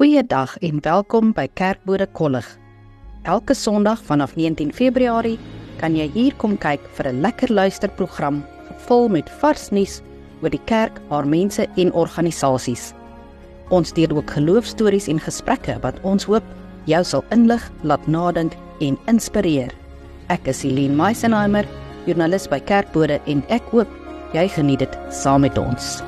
Goeiedag en welkom by Kerkbode Kollig. Elke Sondag vanaf 19 Februarie kan jy hier kom kyk vir 'n lekker luisterprogram vol met vars nuus oor die kerk, haar mense en organisasies. Ons deel ook geloofstories en gesprekke wat ons hoop jou sal inlig, laat nadink en inspireer. Ek is Helene Meisenheimer, joernalis by Kerkbode en ek hoop jy geniet dit saam met ons.